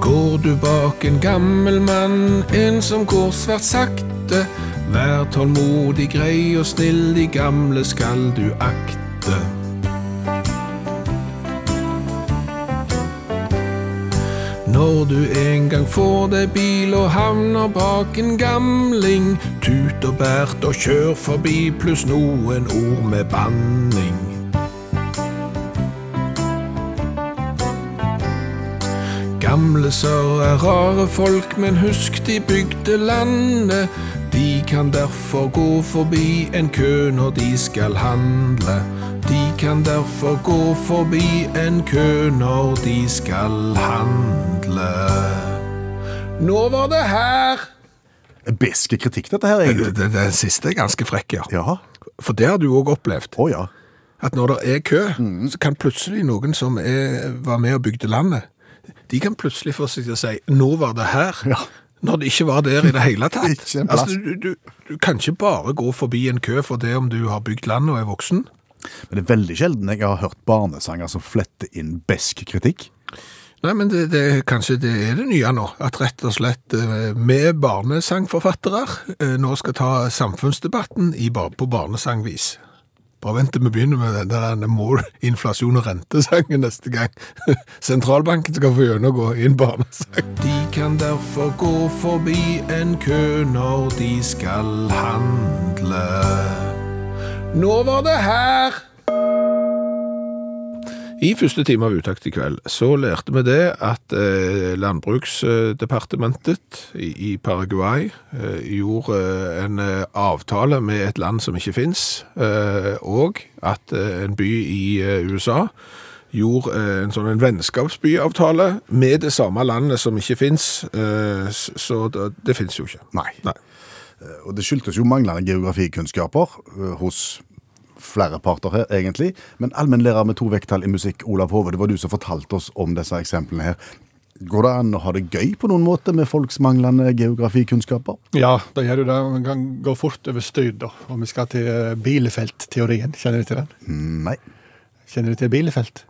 Går du bak en gammel mann, en som går svært sakte. Vær tålmodig, grei og snill, de gamle skal du akte. Når du en gang får deg bil og havner bak en gamling, tut og bært og kjør forbi, pluss noen ord med banning. Gamle sør er rare folk, men husk de bygde landet. De kan derfor gå forbi en kø når de skal handle. De kan derfor gå forbi en kø når de skal handle. Nå var det her! Beske kritikk, dette her, egentlig. Den, den siste er ganske frekk, ja. Ja. For det har du òg opplevd. Å ja. At når det er kø, så kan plutselig noen som er, var med og bygde landet, de kan plutselig få seg til å si 'nå var det her'. Ja. Når det ikke var der i det hele *laughs* tatt. Ikke en plass. Altså, du, du, du kan ikke bare gå forbi en kø for det om du har bygd land og er voksen. Men det er veldig sjelden jeg har hørt barnesanger som fletter inn besk kritikk. Nei, men det, det, kanskje det er det nye nå. At rett og slett eh, vi barnesangforfattere eh, nå skal ta samfunnsdebatten i, på barnesangvis. Bare vent til vi begynner med den der more inflasjon og rentesangen neste gang. *laughs* Sentralbanken skal få gjennomgå i en barnesang. De kan derfor gå forbi en kø når de skal handle. Nå var det her! I første time av Utakt i kveld så lærte vi det at eh, Landbruksdepartementet i, i Paraguay eh, gjorde eh, en eh, avtale med et land som ikke fins, eh, og at eh, en by i USA gjorde en sånn en vennskapsbyavtale med det samme landet som ikke fins, eh, så det, det fins jo ikke. Nei. Nei. Og det skyldtes jo manglende geografikunnskaper hos flere parter her, egentlig. Men allmennlærer med to vekttall i musikk, Olav Hove, det var du som fortalte oss om disse eksemplene her. Går det an å ha det gøy på noen måte med folks manglende geografikunnskaper? Ja, det gjør du det. Man kan gå fort over styr, da. Om vi skal til Bielefeld-teorien. Kjenner du til den? Mm, Nei. Kjenner du til Bielefeld?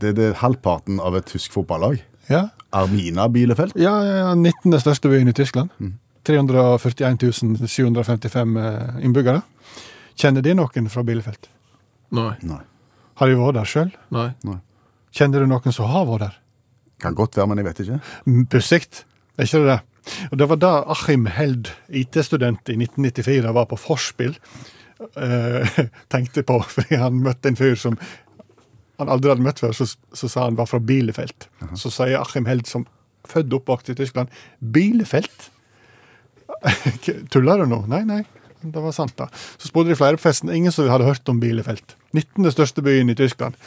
Det er halvparten av et tysk fotballag. Ja. Armina Bielefeld. Ja, ja, ja, 19. største byen i Tyskland. 341 755 eh, innbyggere. Kjenner de noen fra Bielefeld? Nei. Nei. Har de vært der sjøl? Nei. Kjenner du noen som har vært der? Kan godt være, men jeg vet ikke. Pussig, er ikke det det? Og Det var da Achim Held, IT-student i 1994, var på forspill. Eh, *laughs* tenkte på, *laughs* fordi han møtte en fyr som han aldri hadde møtt før, så, så sa han var fra Bielefeld. Så sier Achim Held, som født og oppvokst i Tyskland, Bielefeld? *laughs* Tuller du nå? Nei, nei. Det var sant, da. Så spurte de flere på festen. Ingen som hadde hørt om Bielefeld. 19. største byen i Tyskland.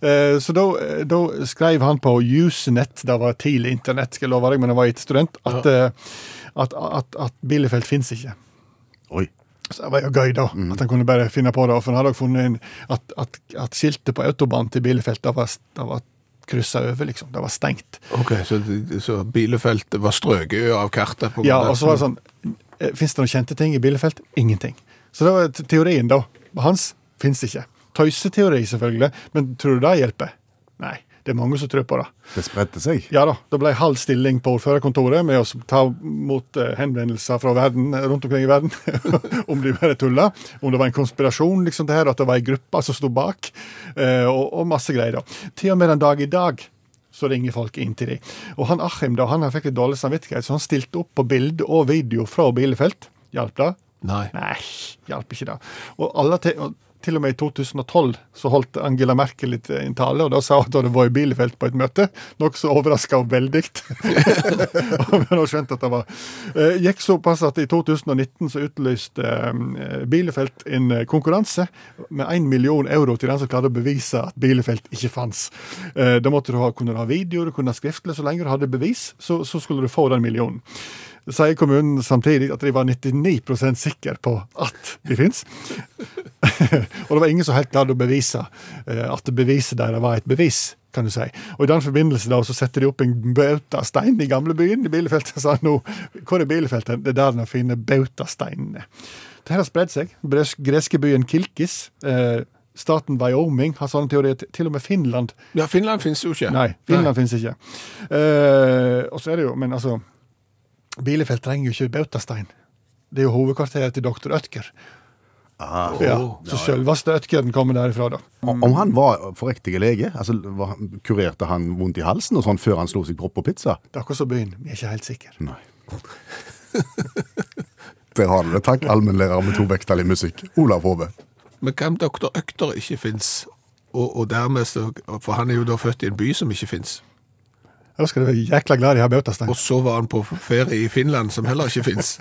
Eh, Så da, eh, da skrev han på Usenet, det var tidlig internett, skal jeg love deg, men jeg var ikke student, at, ja. at, at, at Bielefeld fins ikke. Oi. Så det var jo gøy, da. At han kunne bare finne på det. For han hadde funnet inn at, at, at skiltet på autobahn til Bielefeld det var, det var kryssa over, liksom. Det var stengt. Ok, så, så Bielefeld var strøket av kartet? på Ja, og så var det sånn Fins det noen kjente ting i Bielefeld? Ingenting. Så det var teorien, da. Hans fins ikke. Tøyseteori, selvfølgelig. Men tror du det hjelper? Nei. Det er mange som tror på det. Det spredte seg. Ja da, det ble halv stilling på ordførerkontoret med å ta mot eh, henvendelser fra verden, rundt omkring i verden *laughs* om de bare tulla. Om det var en konspirasjon, liksom det her, at det var ei gruppe som sto bak, eh, og, og masse greier. da. Til og med den dag i dag så ringer folk inn til dem. Og han Achim da, han fikk litt dårlig samvittighet, så han stilte opp på bilde og video fra Bielefeld. Hjalp det? Nei. Nei, hjalp ikke det. Og, alle til, og til og med i 2012 så holdt Angela Merkel litt eh, en tale, og da sa hun at hun hadde vært i Bielefeld på et møte, noe som overraska henne veldig. *laughs* Men hun skjønte at det var eh, Gikk såpass at i 2019 så utlyste eh, Bielefeld en konkurranse med 1 million euro til den som klarte å bevise at Bielefeld ikke fantes. Da måtte du ha, kunne du ha videoer, kunne ha skriftlig, så lenge du hadde bevis, så, så skulle du få den millionen sier kommunen samtidig at de var 99% sikre på at de fins. *laughs* og det var ingen som helt klarte å bevise eh, at beviset deres var et bevis. kan du si. Og I den forbindelse da, så setter de opp en bautastein i gamlebyen i Bielefeld. og *laughs* sa nå, Hvor er Bielefeld? hen? Det er der de finner bautasteinene. Det her har spredd seg. Greske byen Kilkis. Eh, Staten Wyoming har sånne teorier. Til- og med Finland. Ja, Finland finnes jo ikke. Nei, Finland finnes ikke. Eh, og så er det jo, men altså Bielefeld trenger jo ikke bautastein. Det er jo hovedkvarteret til doktor Ødker. Ah, Ja, så selveste Ødkeren kommer derifra, da. Om om han var forriktig lege, altså var, kurerte han vondt i halsen og sånn før han slo seg propp på pizza? Det er akkurat som byen. Vi er ikke helt sikre. Nei. *laughs* Der har du det. Takk, allmennlærer med to vekttall i musikk. Olav Hove. Men hvem doktor Økter ikke fins? Og, og dermed så, For han er jo da født i en by som ikke fins. Da skal du være jækla glad de har bautastein. Og så var han på ferie i Finland, som heller ikke fins. *laughs*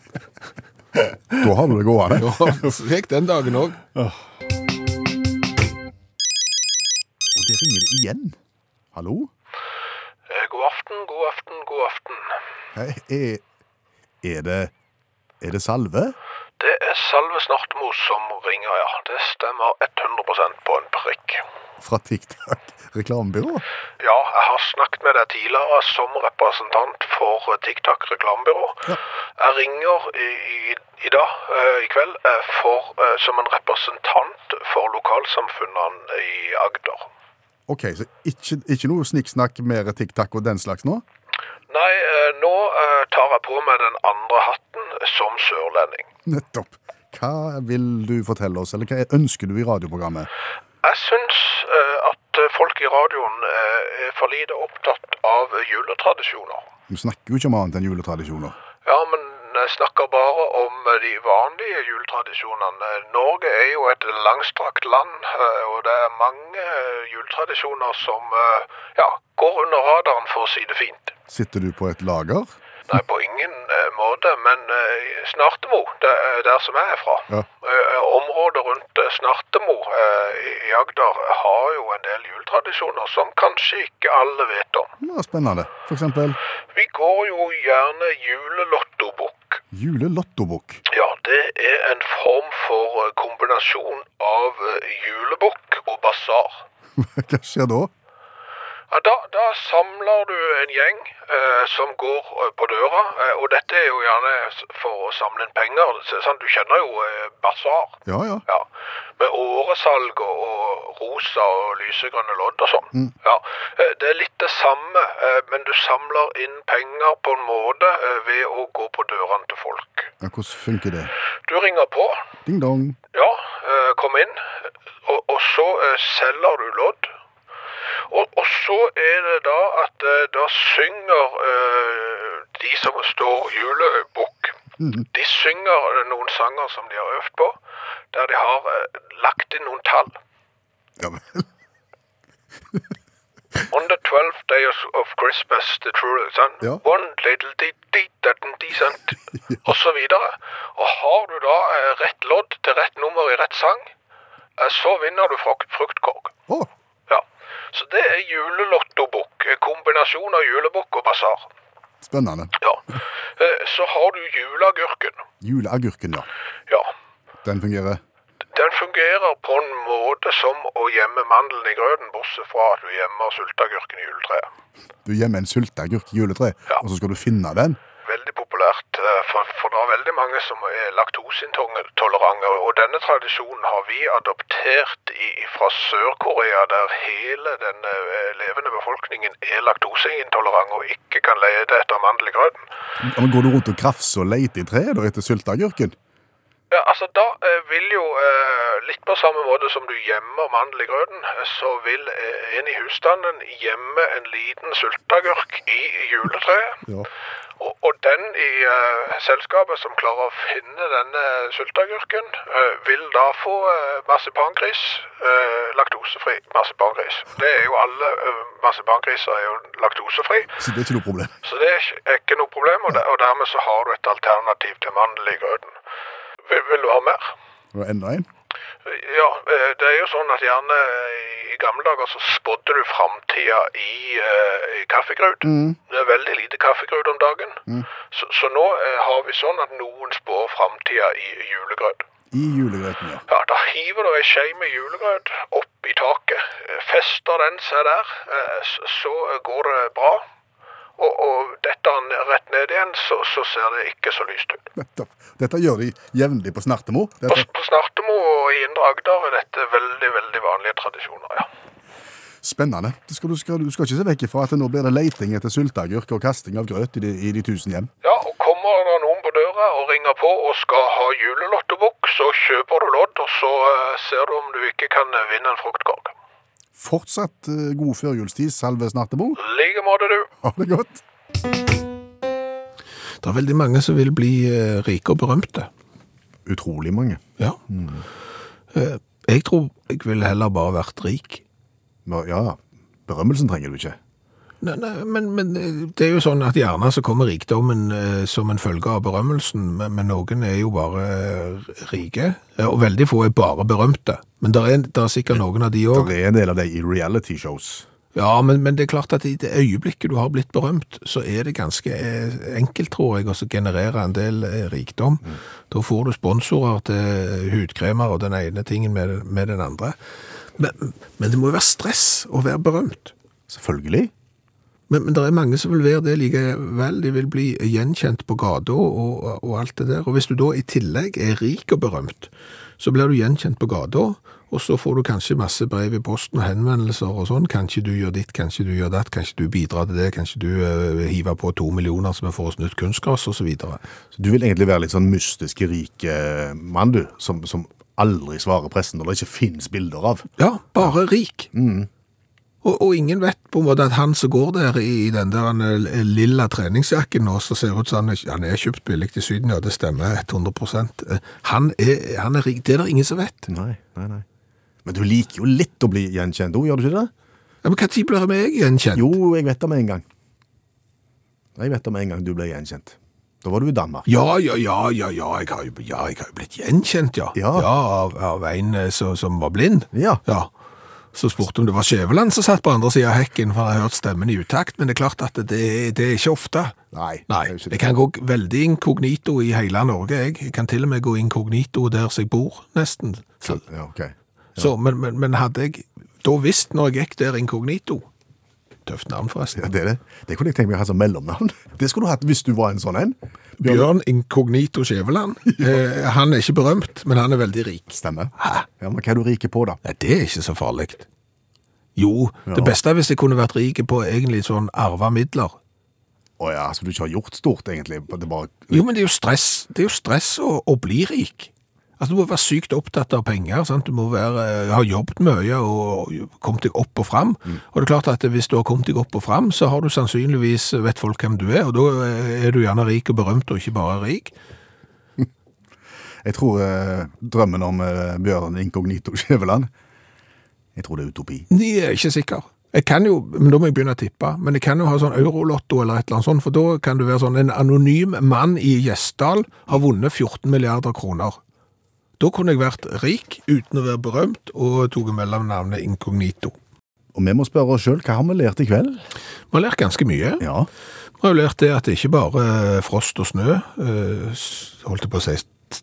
Da har du det gående. Ja, så gikk den dagen òg. Og det ringer det igjen. Hallo? Eh, God aften, god aften, god aften. Hei, er, er det Er det Salve? Det er Salve Snartmo som ringer, ja. Det stemmer 100% på en prikk. Fra TikTok reklamebyrå? Ja, jeg har snakket med deg tidligere som representant for TikTok reklamebyrå. Jeg ringer i, i, i dag, eh, i kveld, eh, for, eh, som en representant for lokalsamfunnene i Agder. Ok, så ikke, ikke noe snikksnakk mer TikTok og den slags nå? Nei, nå tar jeg på meg den andre hatten som sørlending. Nettopp. Hva vil du fortelle oss, eller hva ønsker du i radioprogrammet? Jeg syns at folk i radioen eh, er for lite opptatt av juletradisjoner. Vi snakker jo ikke om annet enn juletradisjoner. Ja, men jeg snakker bare om eh, de vanlige juletradisjonene. Norge er jo et langstrakt land, eh, og det er mange juletradisjoner som ja, går under radaren, for å si det fint. Sitter du på et lager? Nei, på ingen eh, måte, men eh, Snartemo, det er der som jeg er fra. Ja. Eh, området rundt eh, Snartemo eh, i Agder har jo en del juletradisjoner som kanskje ikke alle vet om. Ja, spennende. For eksempel Vi går jo gjerne julelottobukk. julelottobukk. Ja, det er en form for eh, kombinasjon av eh, julebukk og basar. *laughs* Hva skjer da? Ja, da, da samler du en gjeng eh, som går eh, på døra, eh, og dette er jo gjerne for å samle inn penger. Så, sånn, du kjenner jo eh, basar. Ja, ja. Ja, med åresalg og, og rosa og lysegrønne lodd og sånn. Ja, eh, det er litt det samme, eh, men du samler inn penger på en måte ved å gå på dørene til folk. ja hvordan funker det? Du ringer på, Ding dong. ja, eh, kom inn, og, og så selger du lodd. Og, og så er det da at eh, da synger eh, de som står julebukk, de synger noen sanger som de har øvd på, der de har eh, lagt inn noen tall. Ja vel. On the twelfth day of, Christmas, the true son, Ja. one little dee dee that and decent, og så videre. Og har du da eh, rett lodd til rett nummer i rett sang, eh, så vinner du frukt, fruktkorg. Ja. Så det er julelottobukk, kombinasjon av julebukk og basar. spennende. Ja. Eh, Så har du juleagurken. Juleagurken, ja. Ja. Den fungerer. Den fungerer på en måte som å gjemme mandelen i grøten, bortsett fra at du gjemmer sylteagurken i juletreet. Du gjemmer en sylteagurk i juletreet, Ja. og så skal du finne den. Veldig populært, eh, for, for det er veldig mange som er laktoseintolerante, og denne tradisjonen har vi adoptert i, fra Sør-Korea, der hele den eh, levende befolkningen er laktoseintolerant og ikke kan lete etter mandel i grøten. Ja, men Går du rundt og krafser og leter i treet etter sylteagurken? Ja, altså Da eh, vil jo, eh, litt på samme måte som du gjemmer mandel i grøten, så vil eh, en i husstanden gjemme en liten sylteagurk i juletreet. Ja. Og, og den i uh, selskapet som klarer å finne denne sylteagurken, uh, vil da få uh, marsipangris, laktosefri marsipangris. Det er jo alle marsipangriser er jo laktosefri, Så det er ikke noe problem. så det er ikke- er ikke noe problem, og, de, og dermed så har du et alternativ til mandel i grøten. Vil, vil du ha mer? Var enda en. Ja, det er jo sånn at gjerne i gamle dager så spådde du framtida i, uh, i kaffegrut. Det er veldig lite kaffegrut om dagen. Så, så nå uh, har vi sånn at noen spår framtida i julegrøt. I julegrøten, ja. Ja, Da hiver du ei skje med julegrøt opp i taket. Eh, Fester den seg der, så går det bra. Og, og detter han rett ned igjen, så, så ser det ikke så lyst ut. Nettopp. Dette gjør de jevnlig på Snertemo. På, Dette, på Snartemo og i Indre Agder er dette veldig, veldig vanlige tradisjoner, ja. Spennende. Du skal, du, skal, du skal ikke se vekk ifra at nå blir det leiting etter sylteagurk og kasting av grøt i de, i de tusen hjem. Ja, og kommer det noen på døra og ringer på og skal ha julelottobukk, så kjøper du lodd, og så uh, ser du om du ikke kan vinne en fruktkorg. Fortsatt eh, god førjulstid, Salve Snattebo. Like måte, du. Ha det godt. Det er veldig mange som vil bli eh, rike og berømte. Utrolig mange. Ja. Mm. jeg tror jeg ville heller bare vært rik. Ja, Ja, berømmelsen trenger du ikke. Nei, nei, men, men eh, det er jo sånn at gjerne så kommer rikdommen eh, som en følge av berømmelsen, men, men noen er jo bare eh, rike, eh, og veldig få er bare berømte. Men det er, der er sikkert noen av de òg. Det er en del av de i reality shows. Ja, men, men det er klart at i det øyeblikket du har blitt berømt, så er det ganske eh, enkelt, tror jeg, å generere en del rikdom. rikdom. Da får du sponsorer til hudkremer og den ene tingen med, med den andre. Men, men det må jo være stress å være berømt. Selvfølgelig. Men, men det er mange som vil være det likevel. De vil bli gjenkjent på gata og, og alt det der. Og hvis du da i tillegg er rik og berømt, så blir du gjenkjent på gata, og så får du kanskje masse brev i posten og henvendelser og sånn. Kanskje du gjør ditt, kanskje du gjør datt, kanskje du bidrar til det, kanskje du uh, hiver på to millioner så vi får oss nytt kunstgras, og så. Så du vil egentlig være litt sånn mystisk rik uh, mann, du, som, som aldri svarer pressen når det ikke finnes bilder av. Ja, bare rik. Og, og ingen vet på en måte at han som går der i den der eh, lilla treningsjakken nå, som ser ut som han han er kjøpt billig i Syden, ja det stemmer 100 Eh, Han er, han er rik, det er det ingen som vet. Nei, nei, nei. Men du liker jo litt å bli gjenkjent òg, gjør du ikke det? Ja, men tid blir jeg gjenkjent? Jo, jeg vet det med en gang. Jeg vet det med en gang du ble gjenkjent. Da var du i Danmark. Ja, ja, ja, ja, ja, jeg har jo, ja, jeg har jo blitt gjenkjent, ja. Ja. av, av en eh, som, som var blind. Ja. Ja. Så spurte om det var Skjæveland som satt på andre siden av hekken, for jeg har hørt stemmen i utakt, men det er klart at det, det er ikke ofte. Nei. Nei, ikke jeg kan gå veldig inkognito i hele Norge, jeg. Jeg kan til og med gå inkognito der som jeg bor, nesten. Så, Ja, ok. så, men, men, men hadde jeg da visst når jeg gikk der inkognito Tøft navn, forresten. Ja, det er det. Det kunne jeg tenkt meg å ha som mellomnavn. Det skulle du hatt hvis du var en sånn en. Bjørn Inkognito Skjæveland. *laughs* Eh, han er ikke berømt, men han er veldig rik. Stemmer. Hæ? Ja, men hva er du rike på, da? Nei, det er ikke så farlig. Jo, det beste er hvis jeg kunne vært rik på egentlig sånn arva midler. Å ja, så du ikke har gjort stort, egentlig? Det er bare... Jo, men det er jo stress, det er jo stress å, å bli rik. Altså, du må være sykt opptatt av penger, sant? Du må være, ha jobbet mye og kommet deg opp og fram. Og det er klart at hvis du har kommet deg opp og fram, så har du sannsynligvis vet folk hvem du er, og da er du gjerne rik og berømt og ikke bare rik. *laughs* Jeg tror eh, drømmen om eh, Bjørn Inkognito *laughs* Skjæveland, jeg tror det er utopi. Jeg er ikke sikker. Jeg kan jo, men da må jeg begynne å tippe, men jeg kan jo ha sånn eurolotto eller et eller annet sånt, for da kan du være sånn, en anonym mann i Gjesdal har vunnet 14 milliarder kroner. Da kunne jeg vært rik uten å være berømt og tok mellomnavnet inkognito. Og vi må spørre oss sjøl, hva har vi lært i kveld? Vi har lært ganske mye. Ja. Vi har lært det at det ikke bare frost og snø, eh, holdt jeg på å si,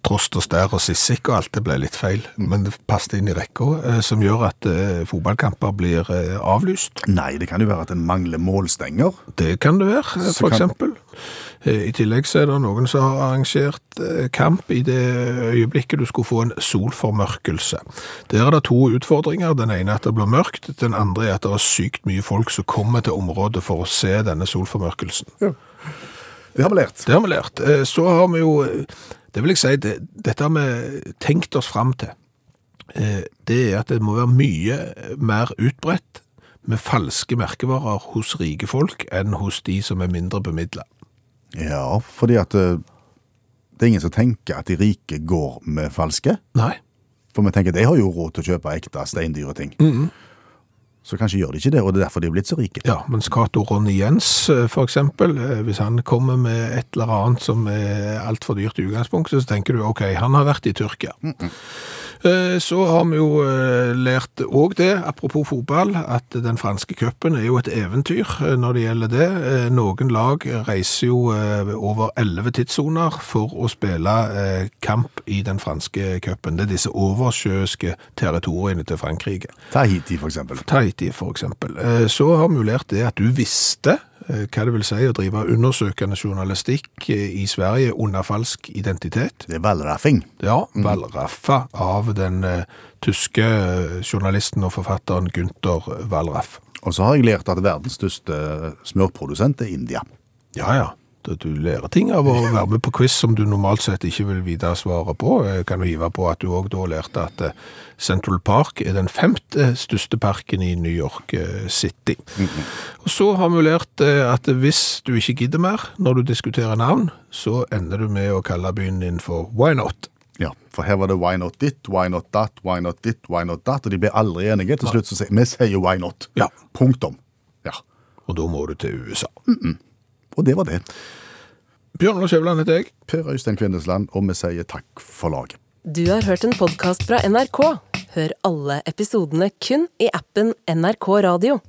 trost og stær og sissik og alt, det ble litt feil, men det passet inn i rekka, eh, som gjør at eh, fotballkamper blir eh, avlyst. Nei, det kan jo være at en mangler målstenger. Det kan det være, for kan- eksempel. I tillegg så er det noen som har arrangert kamp i det øyeblikket du skulle få en solformørkelse. Der er det to utfordringer. Den ene er at det blir mørkt, den andre er at det er sykt mye folk som kommer til området for å se denne solformørkelsen. Det har vi lært. Det har vi lært. Så har vi jo, det vil jeg si, det, dette har vi tenkt oss fram til. Eh, Det er at det må være mye mer utbredt med falske merkevarer hos rike folk enn hos de som er mindre bemidlet. Ja, fordi at eh, det er ingen som tenker at de rike går med falske. Nei. For vi tenker, de har jo råd til å kjøpe ekte steindyre ting. Så kanskje gjør de ikke det, og det er derfor de er blitt så rike. Ja, mens Cato Ronny Jens, eh, for eksempel, eh, hvis han kommer med et eller annet som er alt for dyrt i utgangspunktet, så tenker du, ok, han har vært i Tyrkia. Eh, Så har vi jo eh, lært òg det, apropos fotball, at den franske cupen er jo et eventyr eh, når det gjelder det. Eh, Noen lag reiser jo eh, over elleve tidssoner for å spille eh, kamp i den franske cupen. Det er disse oversjøiske territoriene til Frankrike. Tahiti, for eksempel. Tahiti, for eksempel. Eh, Så har vi jo lært det at du visste eh, hva det vil si å drive undersøkende journalistikk eh, i Sverige under falsk identitet. Det er valraffing. Ja, valraffa av den eh, tyske eh, journalisten og forfatteren Gunther Valraff. Og så har jeg lært at verdens største smørprodusent er India. Ja, ja. Du du lærer ting av å *laughs* være med på quiz som du normalt sett ikke vil vite svaret på. Jeg kan jo hive på at du òg da lærte at eh, Central Park er den femte største parken i New York eh, City. Og så har vi lært eh, at hvis du ikke gidder mer når du diskuterer navn, så ender du med å kalle byen din for Why Not? Ja, For her var det why not dit, why not that, why not dit, why not that. Og de ble aldri enige. Til slutt så sier vi sier why not. Ja. Punktum. Ja. Og da må du til USA. Og det var det. Bjørn Lars Skjæveland heter jeg. Per Øystein Kvindesland, og vi sier takk for laget. Du har hørt en podkast fra NRK. Hør alle episodene kun i appen NRK Radio.